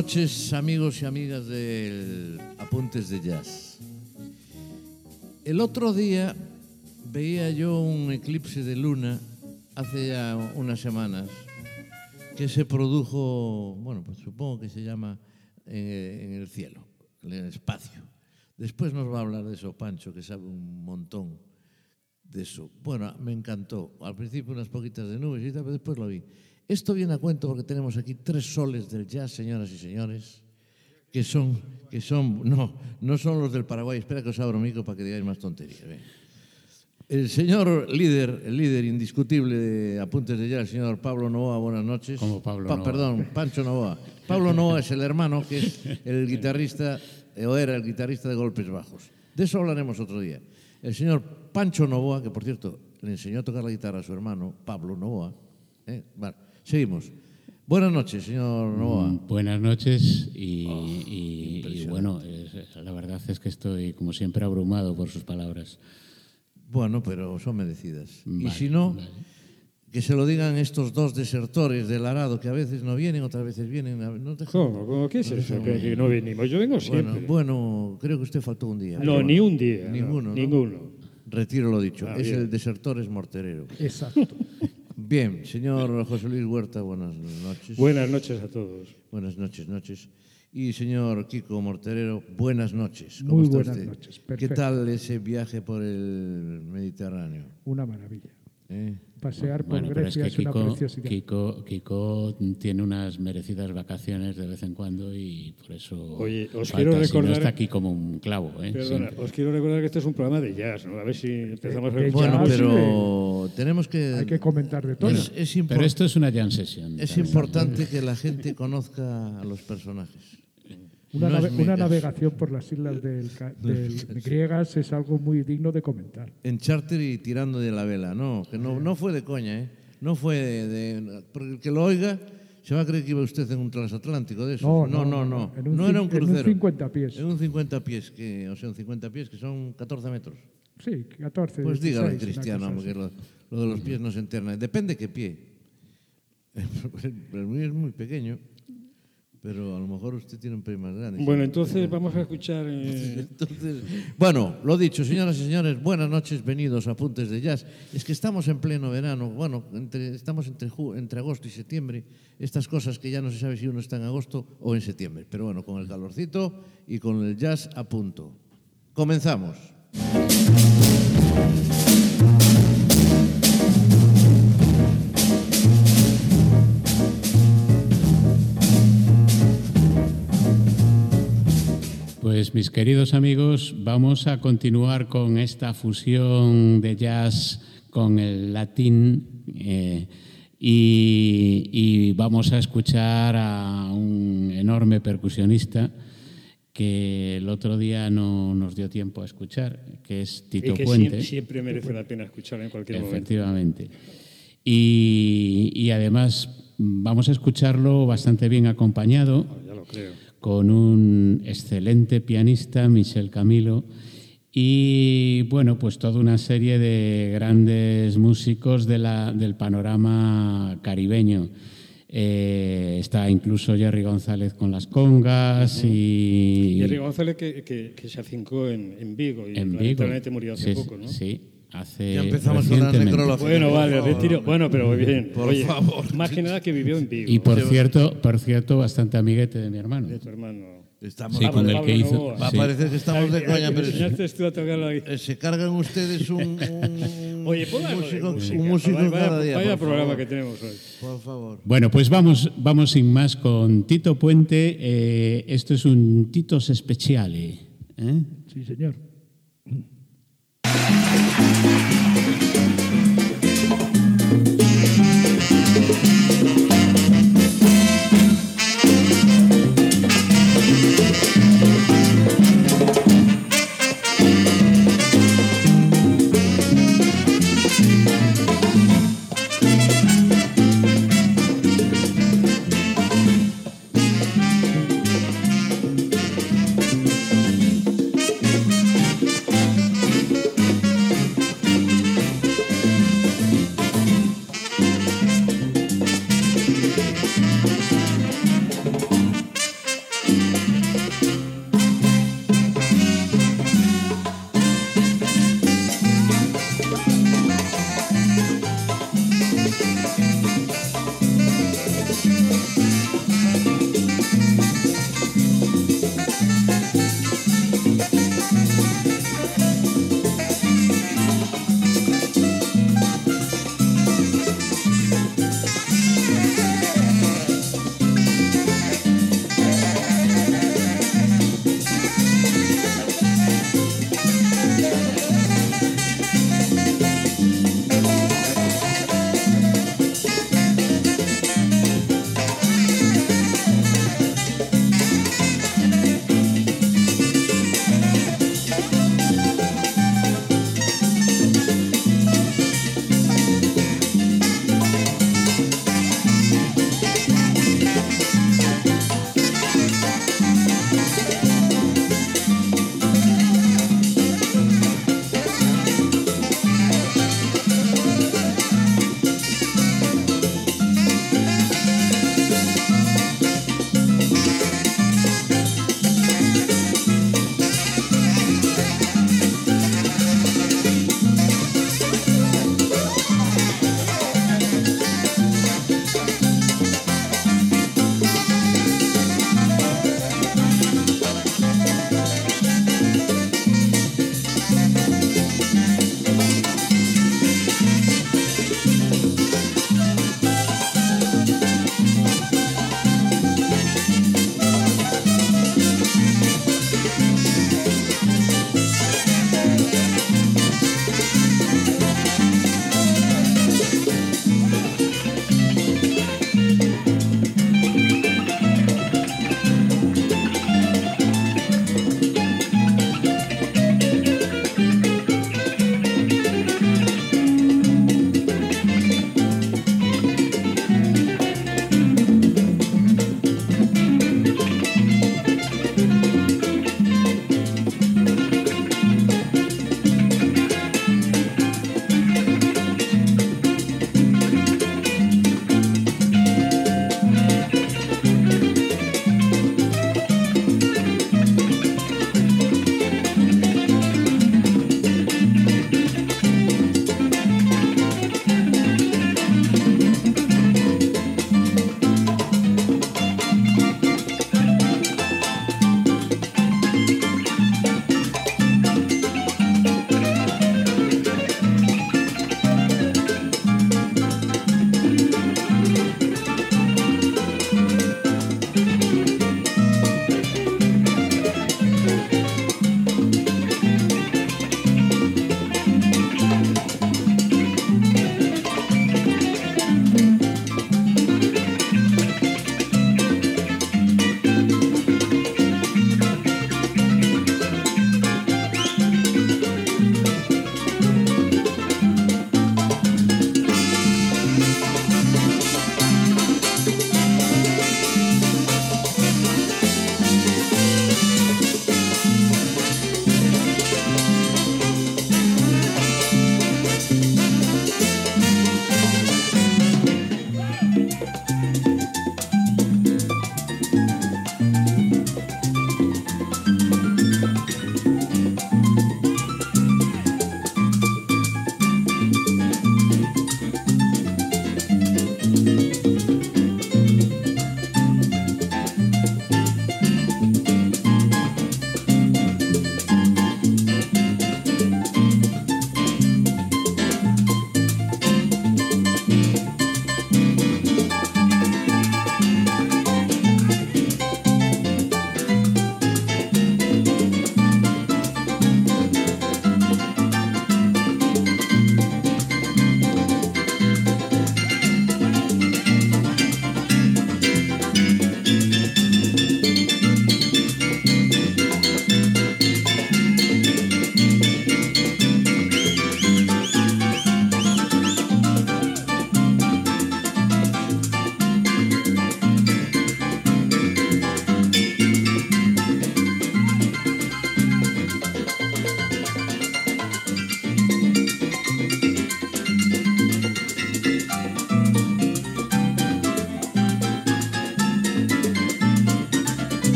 noches, amigos y amigas del Apuntes de Jazz. El otro día veía yo un eclipse de luna hace ya unas semanas que se produjo, bueno, pues supongo que se llama en, el cielo, en el espacio. Después nos va a hablar de eso Pancho, que sabe un montón de eso. Bueno, me encantó. Al principio unas poquitas de nubes y tal, pero después lo vi. Esto viene a cuento porque tenemos aquí tres soles del jazz, señoras y señores, que son, que son no, no son los del Paraguay. Espera que os abro micro para que digáis más tonterías. El señor líder, el líder indiscutible de Apuntes de Jazz, el señor Pablo Novoa, buenas noches. Como Pablo Perdón, Pancho Novoa. Pablo Novoa es el hermano que es el guitarrista, eh, o era el guitarrista de Golpes Bajos. De eso hablaremos otro día. El señor Pancho Novoa, que por cierto le enseñó a tocar la guitarra a su hermano, Pablo Novoa. ¿eh? Seguimos. Buenas noches, señor Novoa. Mm, buenas noches y, oh, bueno, la verdad es que estoy como siempre abrumado por sus palabras. Bueno, pero son merecidas. y si no, que se lo digan estos dos desertores del arado que a veces no vienen, otras veces vienen. ¿No ¿Cómo? ¿Cómo qué es eso? Que, no venimos. Yo vengo siempre. Bueno, bueno, creo que usted faltó un día. No, ni un día. Ninguno. Ninguno. Retiro lo dicho. Ah, es el desertor es morterero. Exacto. Bien, señor José Luis Huerta, buenas noches. Buenas noches a todos. Buenas noches, noches. Y señor Kiko Morterero, buenas noches. ¿Cómo Muy está buenas usted? noches. ¿Qué tal ese viaje por el Mediterráneo? Una maravilla. ¿Eh? Pasear por bueno, Grecia es, que una Kiko, preciosidad. Kiko, Kiko, tiene unas merecidas vacaciones de vez en cuando y por eso Oye, os falta, quiero si recordar, no está aquí como un clavo. ¿eh? Perdona, os quiero recordar que este es un programa de jazz, ¿no? A ver si empezamos a... Bueno, jazz, pero tenemos que... Hay que comentar de todo. Es, es Pero esto es una jam session. es importante que la gente conozca a los personajes. Una, no nave, una navegación por las islas del, del griegas es algo muy digno de comentar. En charter y tirando de la vela, no, que no, no fue de coña, ¿eh? No fue de, de porque el que lo oiga se va a creer que iba usted en un transatlántico de eso. No, no, no. No, no. no era un crucero. En un 50 pies. En un 50 pies, que, o sea, un 50 pies que son 14 metros. Sí, 14. Pues 16, dígalo en cristiano, porque lo, lo, de los pies no se enterna. Depende qué pie. El mío es muy pequeño. Pero a lo mejor usted tiene un más grande. Bueno, entonces vamos a escuchar... eh, Entonces, bueno, lo dicho, señoras y señores, buenas noches, venidos a Apuntes de Jazz. Es que estamos en pleno verano, bueno, entre- estamos entre, entre agosto y septiembre, estas cosas que ya no se sabe si uno está en agosto o en septiembre, pero bueno, con el calorcito y con el jazz a punto. Comenzamos. Pues mis queridos amigos, vamos a continuar con esta fusión de jazz con el latín eh, y, y vamos a escuchar a un enorme percusionista que el otro día no nos dio tiempo a escuchar, que es y Tito que Puente. siempre, siempre merece la pena escuchar en cualquier momento. Efectivamente. Y, y además vamos a escucharlo bastante bien acompañado Ya lo creo. Con un excelente pianista, Michel Camilo, y bueno, pues toda una serie de grandes músicos de la- del panorama caribeño. Eh, está incluso Jerry González con las congas y... Jerry González que, que, que se afincó en, en Vigo y en Vigo. murió hace Sí, poco, ¿no? Sí, hace Ya empezamos con la necrología. Bueno, vale, favor, retiro. Bueno, pero bien. Por Oye, favor. Más que nada que vivió en Vigo. Y por cierto, por cierto, bastante amiguete de mi hermano. de tu hermano. Estamos Sí, con el que hizo. Va a sí. parecer que estamos de coña, pero tú a tocar la eh, se cargan ustedes un, un, Oye, un músico, música. un músico vaya, cada día. Vaya programa favor. que tenemos hoy. Por favor. Bueno, pues vamos, vamos sin más con Tito Puente. Eh, esto es un Titos Speciale. ¿eh? Sí, señor. Thank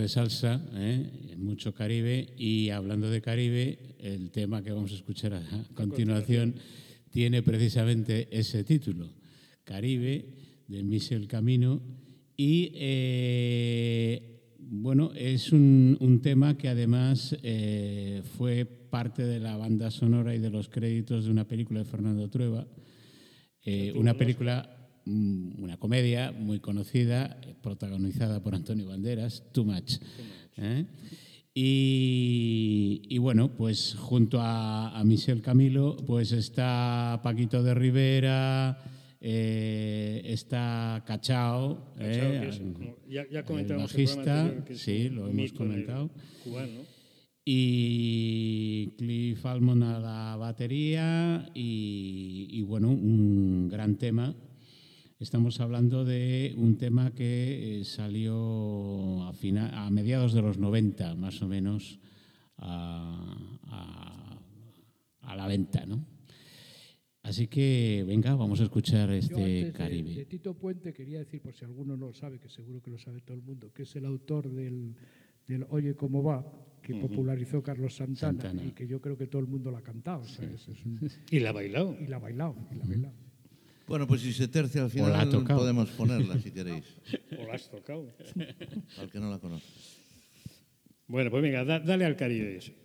de salsa, ¿eh? mucho Caribe. Y hablando de Caribe, el tema que vamos a escuchar a continuación tiene precisamente ese título, Caribe, de Michel Camino. Y eh, bueno, es un, un, tema que además eh, fue parte de la banda sonora y de los créditos de una película de Fernando Trueba. Eh, una película una comedia muy conocida, protagonizada por Antonio Banderas, Too Much. ¿eh? Y, y, bueno, pues junto a, a, Michel Camilo, pues está Paquito de Rivera, eh, está Cachao, Cachao, eh, es como- ya, ya comentamos el bajista, que sí, lo hemos comentado. Cubano. y Cliff Almond a la batería y, y, bueno, un gran tema. Estamos hablando de un tema que eh, salió a, a mediados de los 90, más o menos, a, a- a la venta, ¿no? Así que, venga, vamos a escuchar Yo este antes Caribe. De, Tito Puente quería decir, por si alguno no lo sabe, que seguro que lo sabe todo el mundo, que es el autor del, del Oye cómo va, que popularizó Carlos Santana, Santana. y que yo creo que todo el mundo la ha cantado. ¿sabes? Es un- Y la ha bailado. y la ha bailado. Y la ha bailado. Bueno, pues si se tercia al final podemos ponerla si queréis, O la has tocado. al que no la conoce. Bueno, pues venga, da- dale al Caribe ese.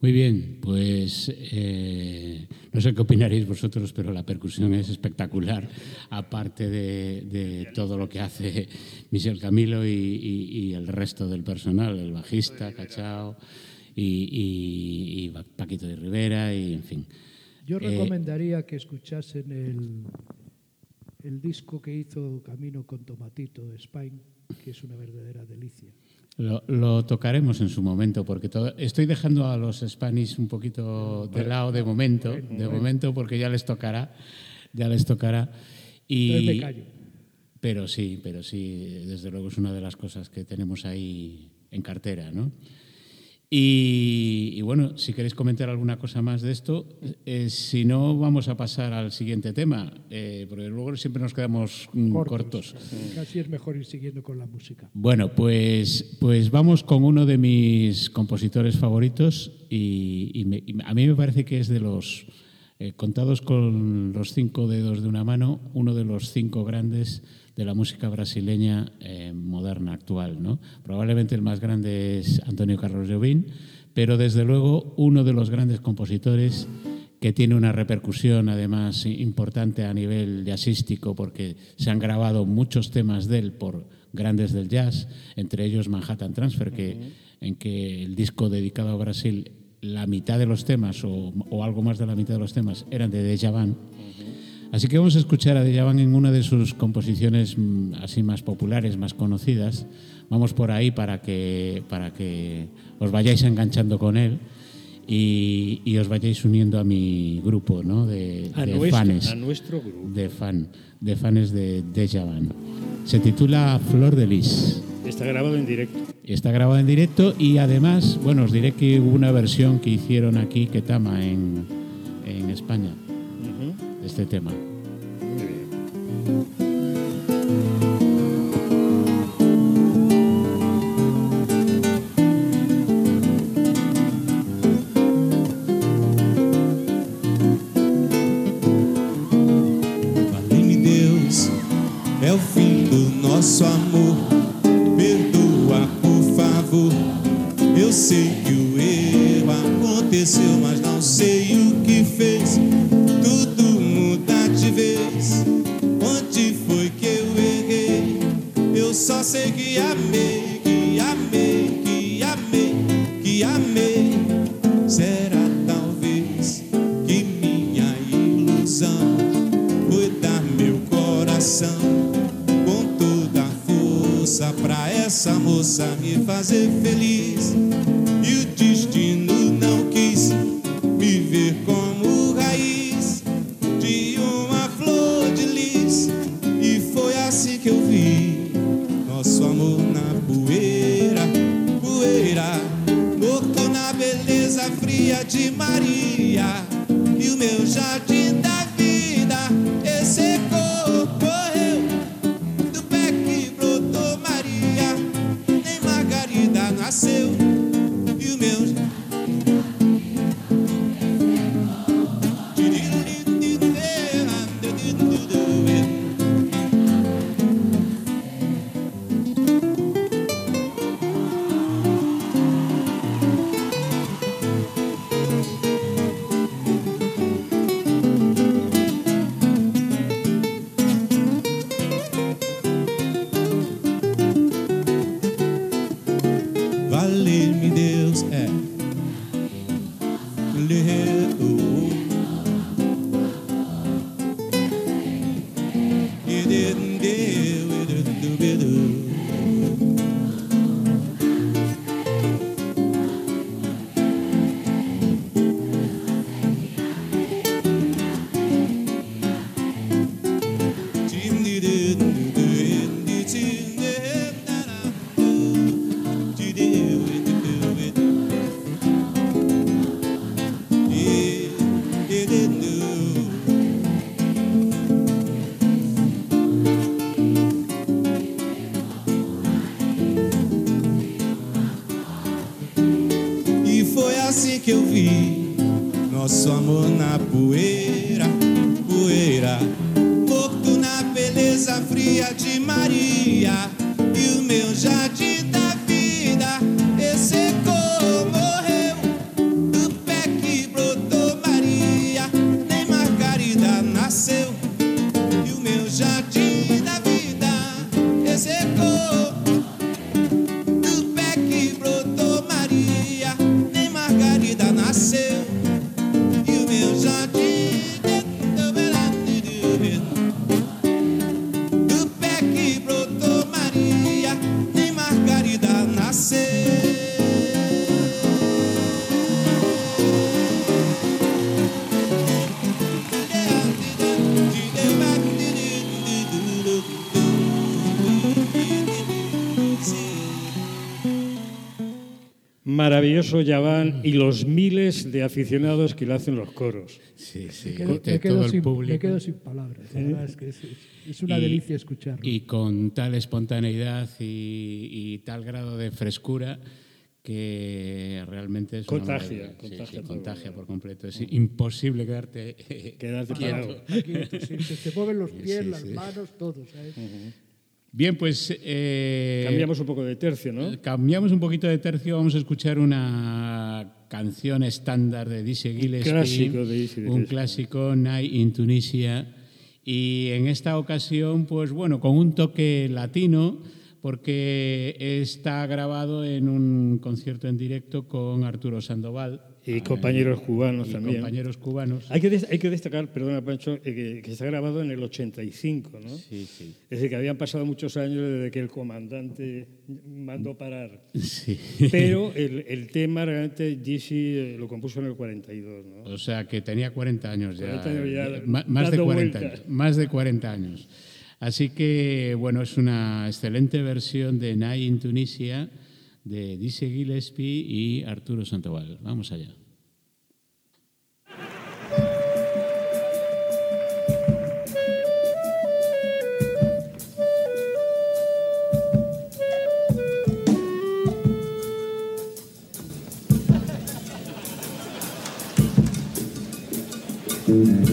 Muy bien, pues eh, no sé qué opinaréis vosotros, pero la percusión es espectacular, aparte de, de todo lo que hace Michel Camilo y, y- y el resto del personal, el bajista, Cachao y, Paquito de Rivera, y en fin. Yo Eh, recomendaría que escuchasen el, el disco que hizo Camino con Tomatito, Spine, que es una verdadera delicia. Lo, lo tocaremos en su momento, porque todo- estoy dejando a los Spanish un poquito de lado de momento, de momento, porque ya les tocará, ya les tocará. Y, pero sí, pero sí, desde luego es una de las cosas que tenemos ahí en cartera, ¿no? Y, y bueno, si queréis comentar alguna cosa más de esto, eh, si no, vamos a pasar al siguiente tema, eh, porque luego siempre nos quedamos mm, cortos. Casi es mejor ir siguiendo con la música. Bueno, pues, pues vamos con uno de mis compositores favoritos y, y me- y a mí me parece que es de los, eh, contados con los cinco dedos de una mano, uno de los cinco grandes de la música brasileña eh, moderna actual. ¿no? Probablemente el más grande es Antonio Carlos Jobim, pero desde luego uno de los grandes compositores que tiene una repercusión además importante a nivel jazzístico porque se han grabado muchos temas de él por grandes del jazz, entre ellos Manhattan Transfer, que, en que el disco dedicado a Brasil, la mitad de los temas o, o algo más de la mitad de los temas eran de Deja Van. Así que vamos a escuchar a Deja Van en una de sus composiciones mm, así más populares, más conocidas. Vamos por ahí para que, para que os vayáis enganchando con él y, y os vayáis uniendo a mi grupo ¿no? de, A, de nuestro, fanes a nuestro grupo. de fan de fanes de Deja Van. Se titula Flor de Lis. Está grabado en directo. Está grabado en directo y además, bueno, os diré que hubo una versión que hicieron aquí, Ketama, en, en España, este tema. Maravilloso Yaván y los miles de aficionados que le hacen los coros. Sí, sí, Me quedo, me quedo todo el sin, público. me quedo sin palabras. La verdad es que es, es una Y- delicia escucharlo. Y con tal espontaneidad y, y tal grado de frescura que realmente es una Contagia. Sí, contagia sí, todo. contagia por completo. Es imposible quedarte Quedarte quieto. parado. Aquí te- se, te mueven los pies, Sí, las sí. manos, todo. ¿sabes? Bien, pues eh, Cambiamos un poco de tercio, ¿no? cambiamos un poquito de tercio. Vamos a escuchar una canción estándar de Dizzy Gillespie, clásico de Dizzy un clásico, Night in Tunisia. Y en esta ocasión, pues bueno, con un toque latino, porque está grabado en un concierto en directo con Arturo Sandoval Y compañeros cubanos y también. compañeros cubanos. Hay que, hay que destacar, perdona Pancho, eh, que, que está grabado en el 85, ¿no? Sí, sí. Es decir, que habían pasado muchos años desde que el comandante mandó parar. Sí. Pero el, el tema realmente Dizzy eh, lo compuso en el 42, ¿no? O sea, que tenía 40 años ya. 40 años ya, eh, más de dando 40 vueltas. años. Más de 40 años. Así que, bueno, es una excelente versión de Night in Tunisia de Dizzy Gillespie y Arturo Sandoval. Vamos allá. Night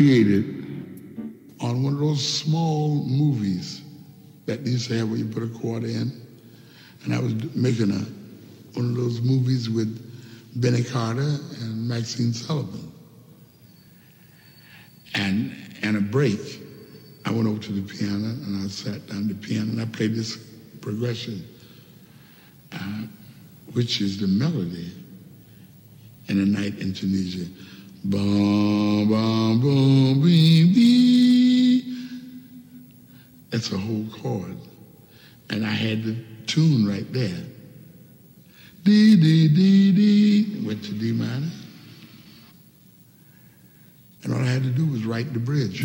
created on one of those small movies that used to have where you put a quarter in. And I was making a one of those movies with Benny Carter and Maxine Sullivan. And and a break, I went over to the piano and I sat down the piano and I played this progression, uh, which is the melody in a night in Tunisia. Bee. That's a whole chord. And I had the tune right there. D, D, D, D. Went to D minor. And all I had to do was write the bridge.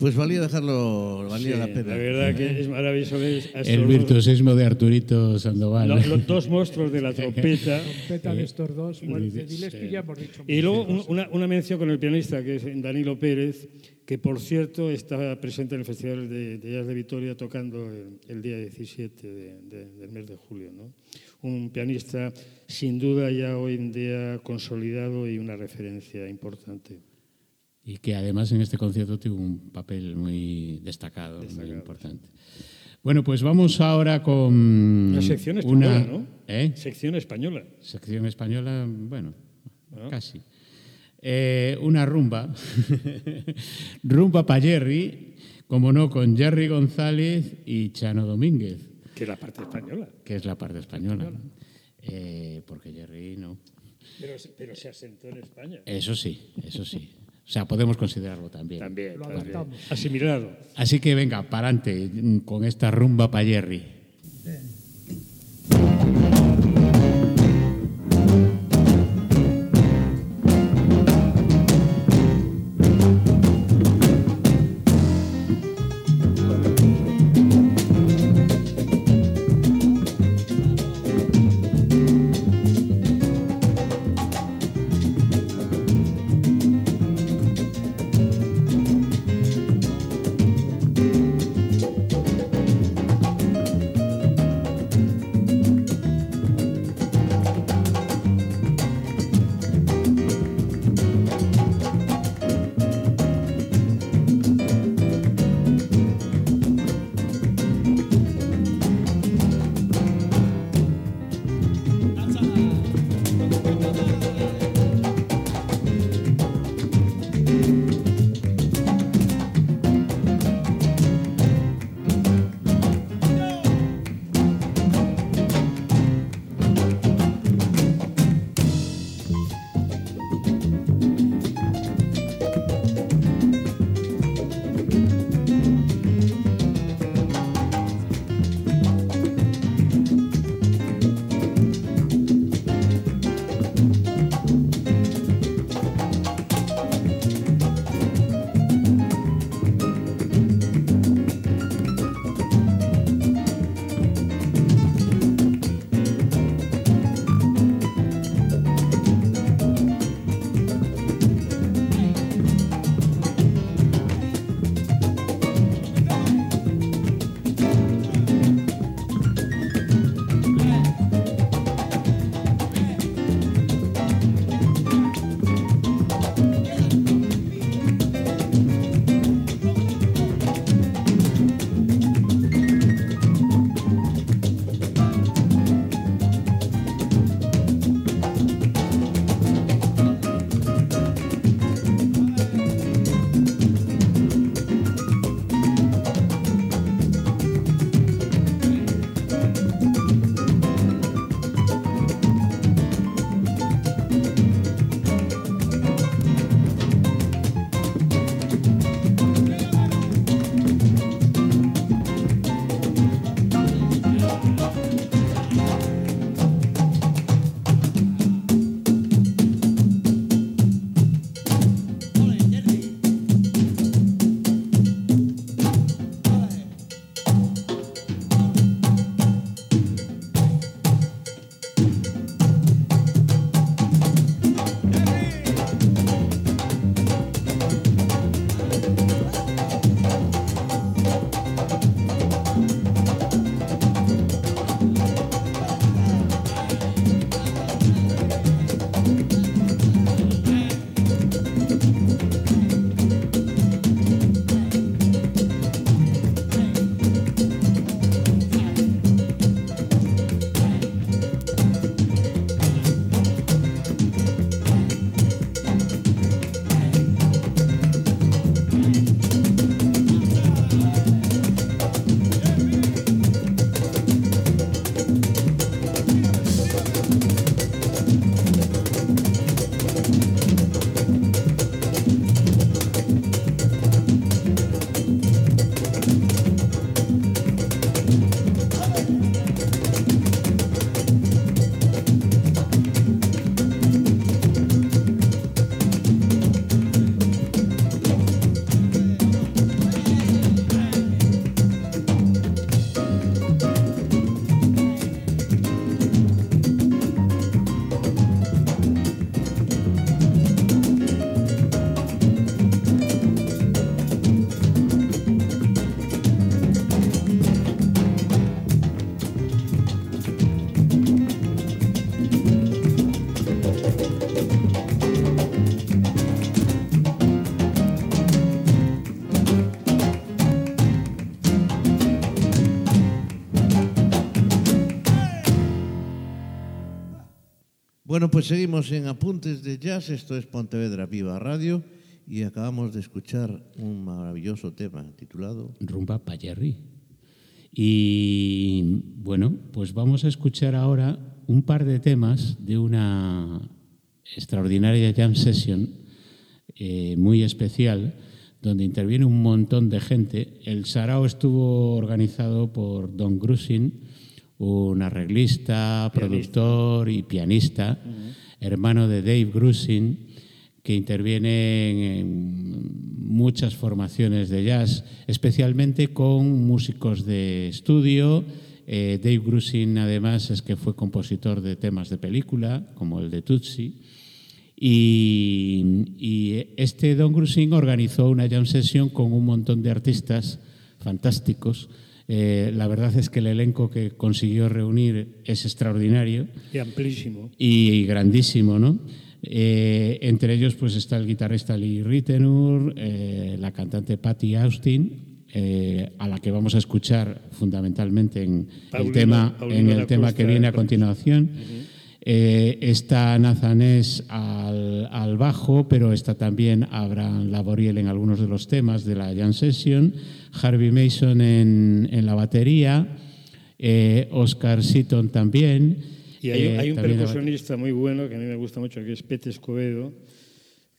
Pues valía dejarlo, valía Sí, la pena. La verdad que es maravilloso. es- El virtuosismo de Arturito Sandoval. lo- Los dos monstruos de la trompeta. Trompeta de estos dos, ya hemos dicho. Y luego un- una, una mención con el pianista, que es Danilo Pérez, que por cierto está presente en el Festival de, de Jazz de Vitoria tocando el, el día 17 de- de- del mes de julio. ¿no? Un pianista sin duda ya hoy en día consolidado y una referencia importante. Y que además en este concierto tuvo un papel muy destacado, muy importante. Bueno, pues vamos ahora con Una sección española, una- ¿no? ¿Eh? Sección española. Sección española, bueno, Ah. casi. Eh, una rumba, rumba para Jerry, como no, con Jerry González y Chano Domínguez, Que es la parte española. que es la parte española. Eh, porque Jerry no. Pero, pero se asentó en España. Eso sí, eso sí. O sea, podemos considerarlo también. También, Lo también. adaptamos. Asimilado. Así que venga, para adelante con esta rumba para Jerry. Thank Bueno, pues seguimos en Apuntes de Jazz, esto es Pontevedra Viva Radio y acabamos de escuchar un maravilloso tema titulado Rumba Payerri. Y bueno, pues vamos a escuchar ahora un par de temas de una extraordinaria jam session eh, muy especial donde interviene un montón de gente. El sarao estuvo organizado por Don Grusin, un arreglista, productor y pianista, hermano de Dave Grusin, que interviene en muchas formaciones de jazz, especialmente con músicos de estudio. Eh, Dave Grusin, además, es que fue compositor de temas de película, como el de Tutsi. Y, y este Don Grusin organizó una jam session con un montón de artistas fantásticos eh, la verdad es que el elenco que consiguió reunir es extraordinario. Y amplísimo. Y, grandísimo, ¿no? Eh, entre ellos pues está el guitarrista Lee Rittenur, eh, la cantante Patty Austin, a la que vamos a escuchar fundamentalmente en el tema, en el tema que viene a continuación. Está Nazanés al, al, bajo, pero está también Abraham Laboriel en algunos de los temas de la Jam Session. Harvey Mason en, en la batería, eh, Oscar Seaton también. Y hay, eh, hay un percusionista muy bueno que a mí me gusta mucho, que es Pete Escobedo,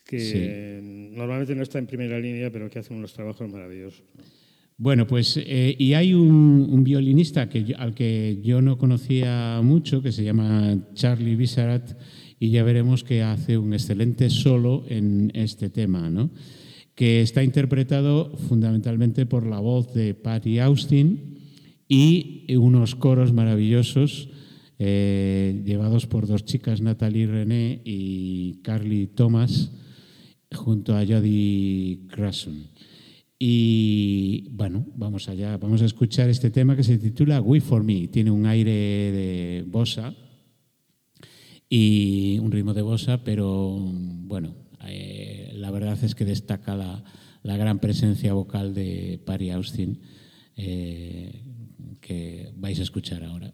que sí. normalmente no está en primera línea, pero que hace unos trabajos maravillosos. Bueno, pues eh, y hay un, violinista que al que yo no conocía mucho, que se llama Charlie Bisarat, y ya veremos que hace un excelente solo en este tema, ¿no? que está interpretado fundamentalmente por la voz de Patty Austin y unos coros maravillosos eh, llevados por dos chicas, Natalie René y Carly Thomas, junto a Jody Grasson. Y bueno, vamos allá, vamos a escuchar este tema que se titula We For Me. Tiene un aire de bossa y un ritmo de bossa, pero bueno, eh, la verdad es que destaca la, la, gran presencia vocal de Patty Austin eh, que vais a escuchar ahora.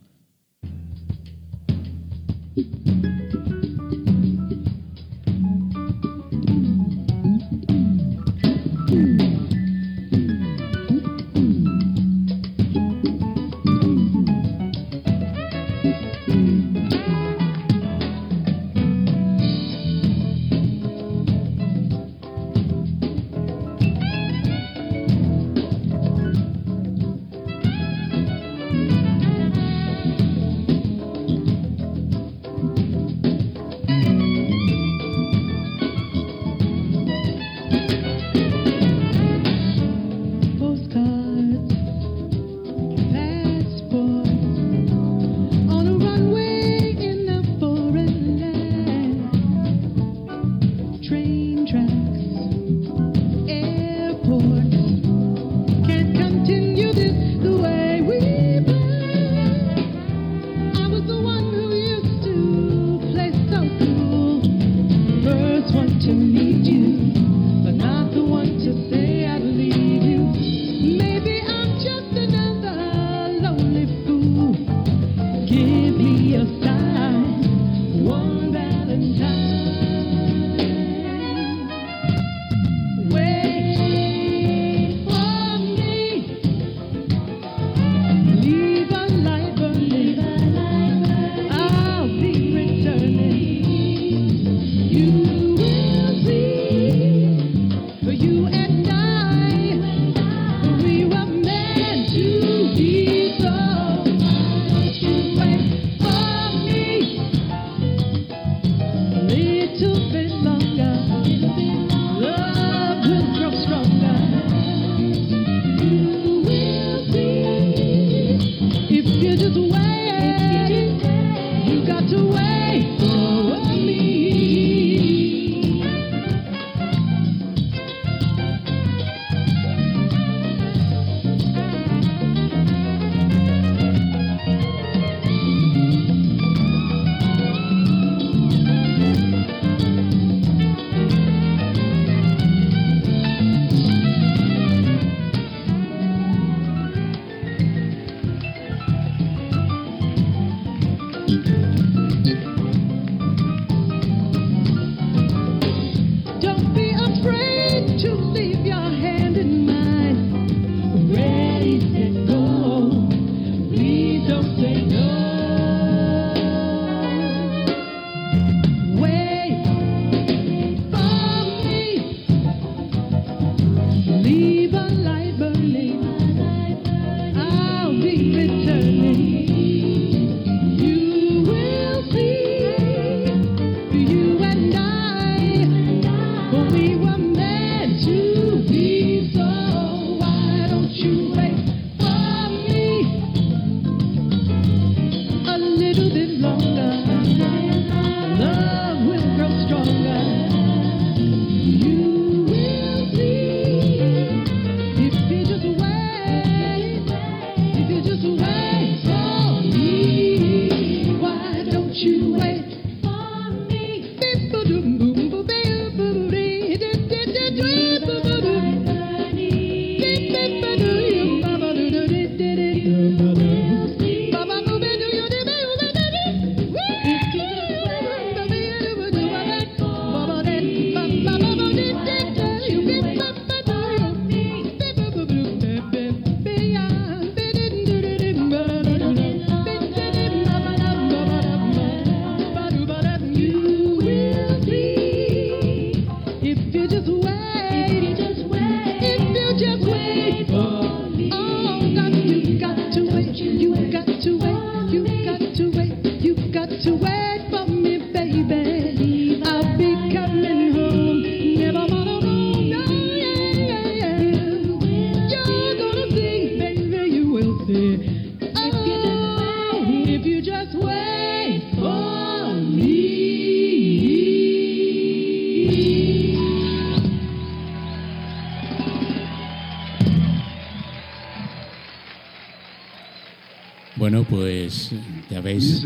Pues ya veis,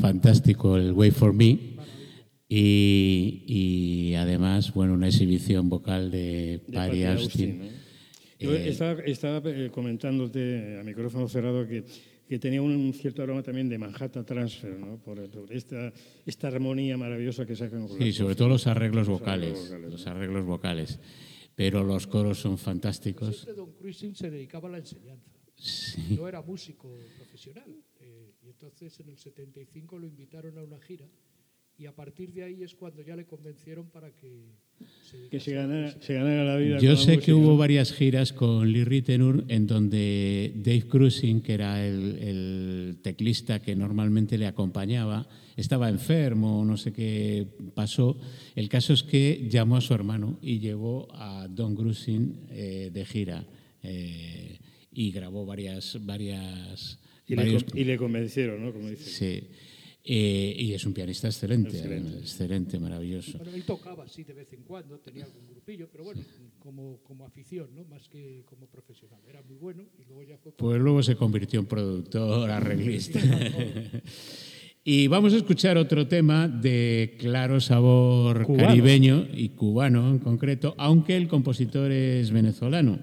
fantástico el Wait for Me. Y, y además, bueno, una exhibición vocal de de Patty Austin. ¿no? Yo Eh, estaba, estaba, eh, comentándote a micrófono cerrado que, que tenía un cierto aroma también de Manhattan Transfer, ¿no? por, por esta, esta armonía maravillosa que sacan con Sí, sobre todo los arreglos Los vocales. arreglos vocales, Los arreglos vocales. Pero los coros son fantásticos. Siempre Don Cruising se dedicaba a la enseñanza. Sí. No era músico profesional. eh, y entonces en el 75 lo invitaron a una gira. Y a partir de ahí es cuando ya le convencieron para que se Que ganara, música. se ganara la vida. Yo sé que hubo varias giras con Lee Ritenour en donde Dave Cruising, que era el, el teclista que normalmente le acompañaba, estaba enfermo, no sé qué pasó. El caso es que llamó a su hermano y llevó a Don Cruising eh, de gira eh, y grabó varias, varias, Y le, varios- y le convencieron, ¿no? Como dice. Sí. Eh, y es un pianista excelente, Excelente. excelente, maravilloso. Bueno, él tocaba así de vez en cuando, tenía algún grupillo, pero bueno, como, como afición, ¿no? Más que como profesional. Era muy bueno y luego ya fue... Pues luego se convirtió en productor, arreglista. y vamos a escuchar otro tema de claro sabor Cubano. caribeño y cubano en concreto, aunque el compositor es venezolano.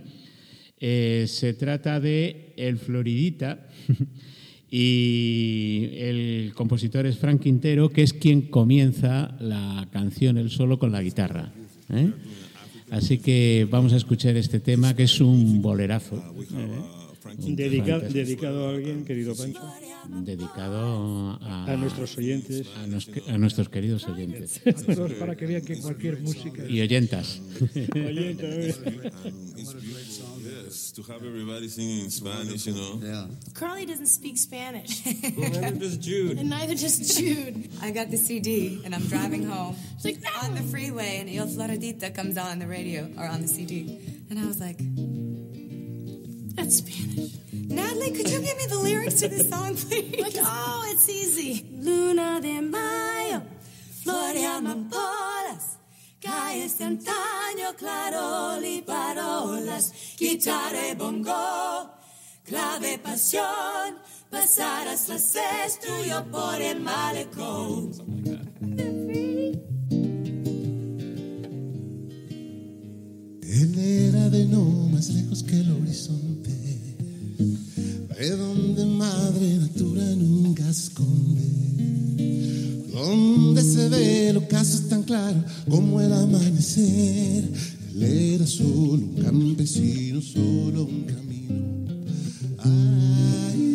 Eh, se trata de El Floridita y el compositor es Frank Quintero, que es quien comienza la canción el solo con la guitarra. ¿eh? Así que vamos a escuchar este tema que es un bolerazo. ¿eh? Dedicado, Fantástico. dedicado a alguien, querido Pancho, dedicado a, a nuestros oyentes. a nos- a nuestros queridos oyentes Todos para que vean que cualquier música... y oyentas. Oyentes, Yes, to have everybody singing in Spanish, you know. Yeah. Carly doesn't speak Spanish, Neither does Jude. and neither does Jude. I got the CD and I'm driving home She's like, "No." on the freeway and Il Floridita comes on the radio or on the CD. And I was like, That's Spanish. Natalie, could you give me the lyrics to this song, please? Like, oh, it's easy. Luna de Mayo, flor de amapolas, calles de antaño, clarol y parolas, guitarra y bongo, clave pasión, pasarás las tuyo por el malecón. Él era de no más lejos que el horizonte, de donde madre natura nunca esconde, donde se ve el ocaso tan claro como el amanecer. Él era solo un campesino, solo un camino. Ay,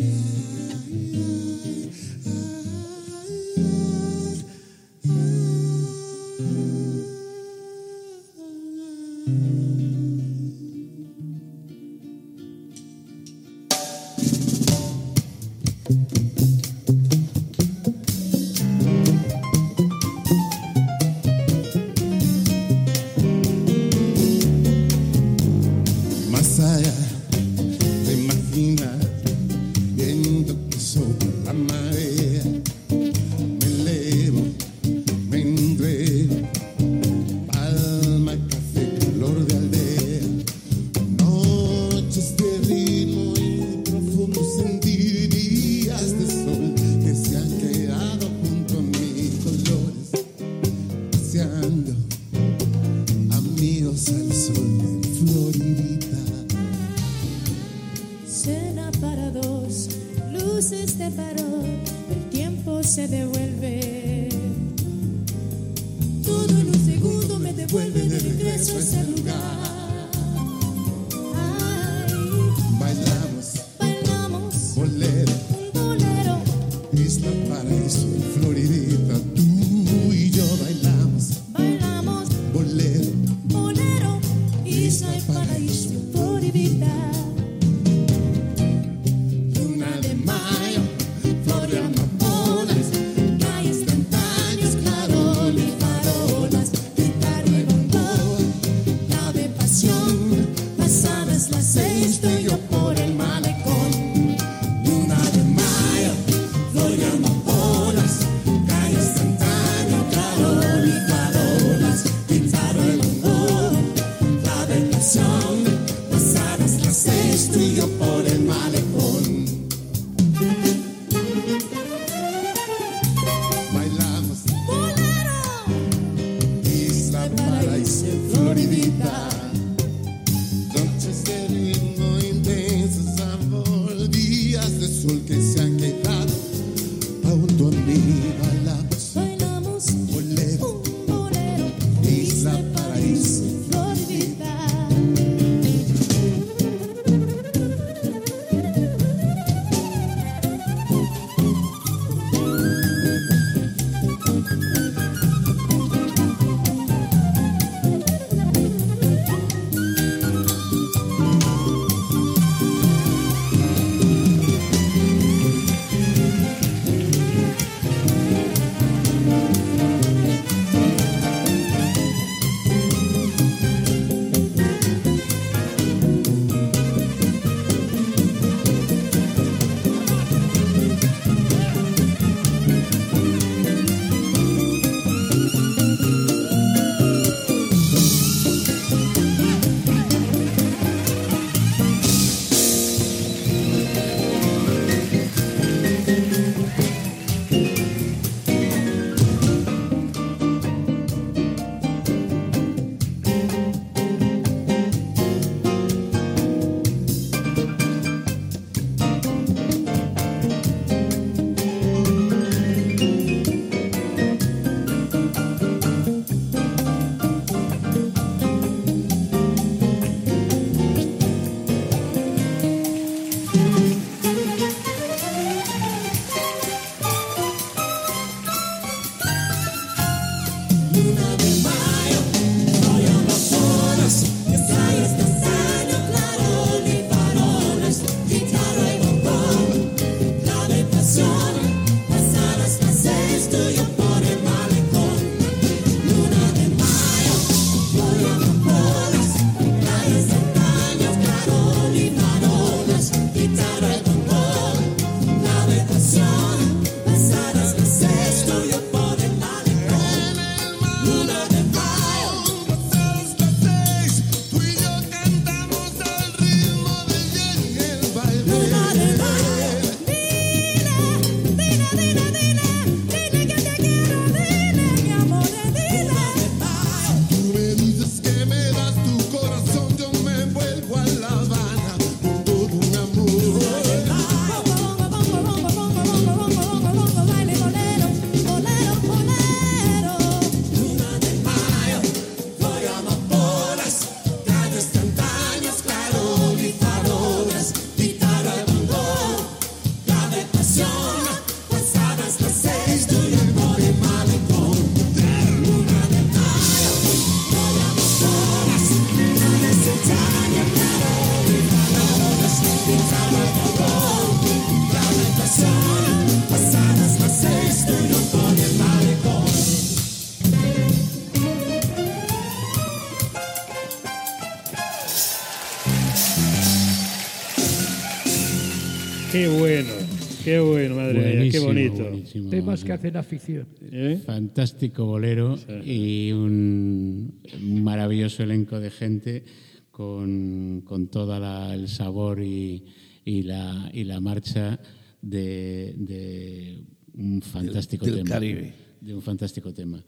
buenísimo. Temas que hacen afición. ¿Eh? Fantástico bolero y un maravilloso elenco de gente con, con todo el sabor y, y la, y la marcha de, de un fantástico del tema. Caribe. De un fantástico tema.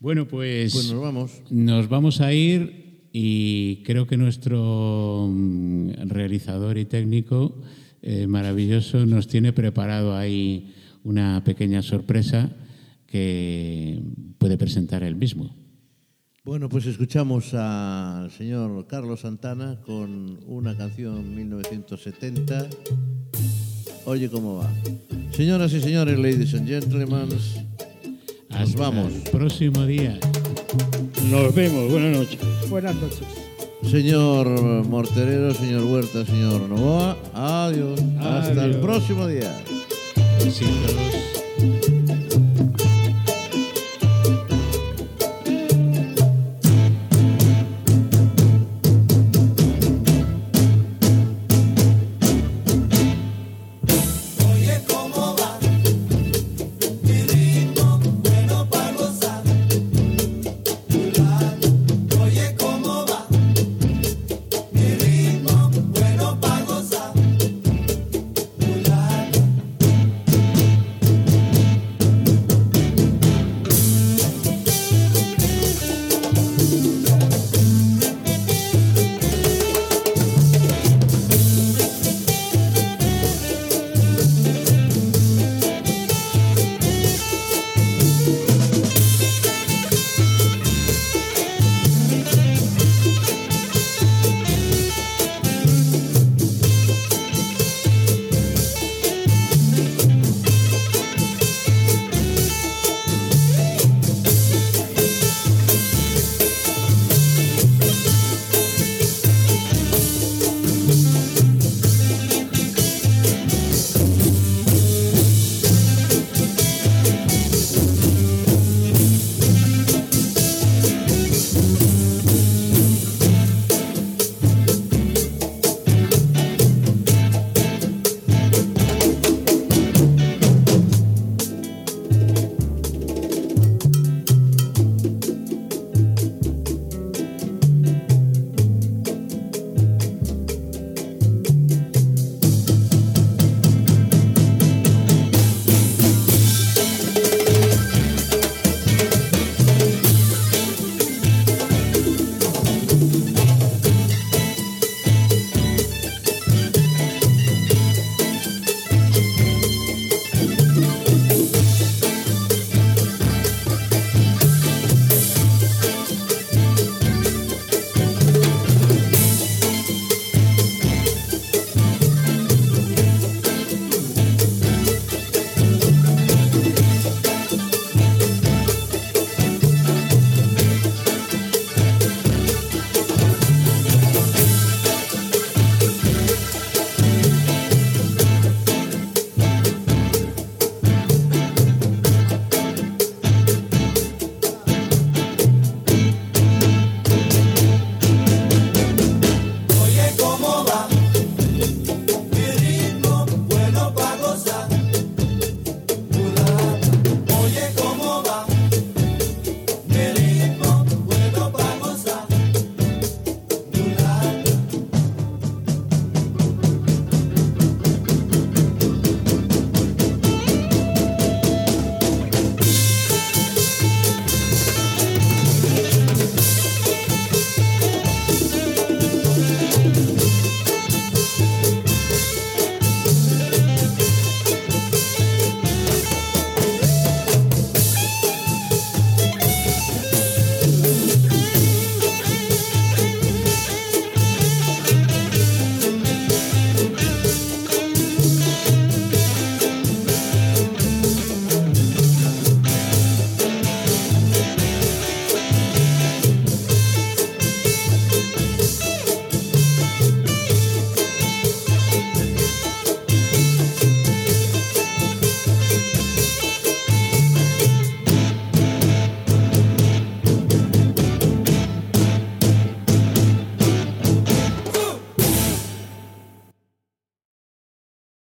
Bueno, pues, Pues nos vamos. nos vamos a ir y creo que nuestro mm, realizador y técnico eh, maravilloso nos tiene preparado ahí una pequeña sorpresa que puede presentar él mismo. Bueno, pues escuchamos al señor Carlos Santana con una canción 1970. Oye cómo va. Señoras y señores, ladies and gentlemen, Hasta vamos. el próximo día. Nos vemos, buenas noches. Buenas noches. señor Morterero, señor Huerta, señor Novoa, adiós. Hasta el Adiós. próximo día. Besitos.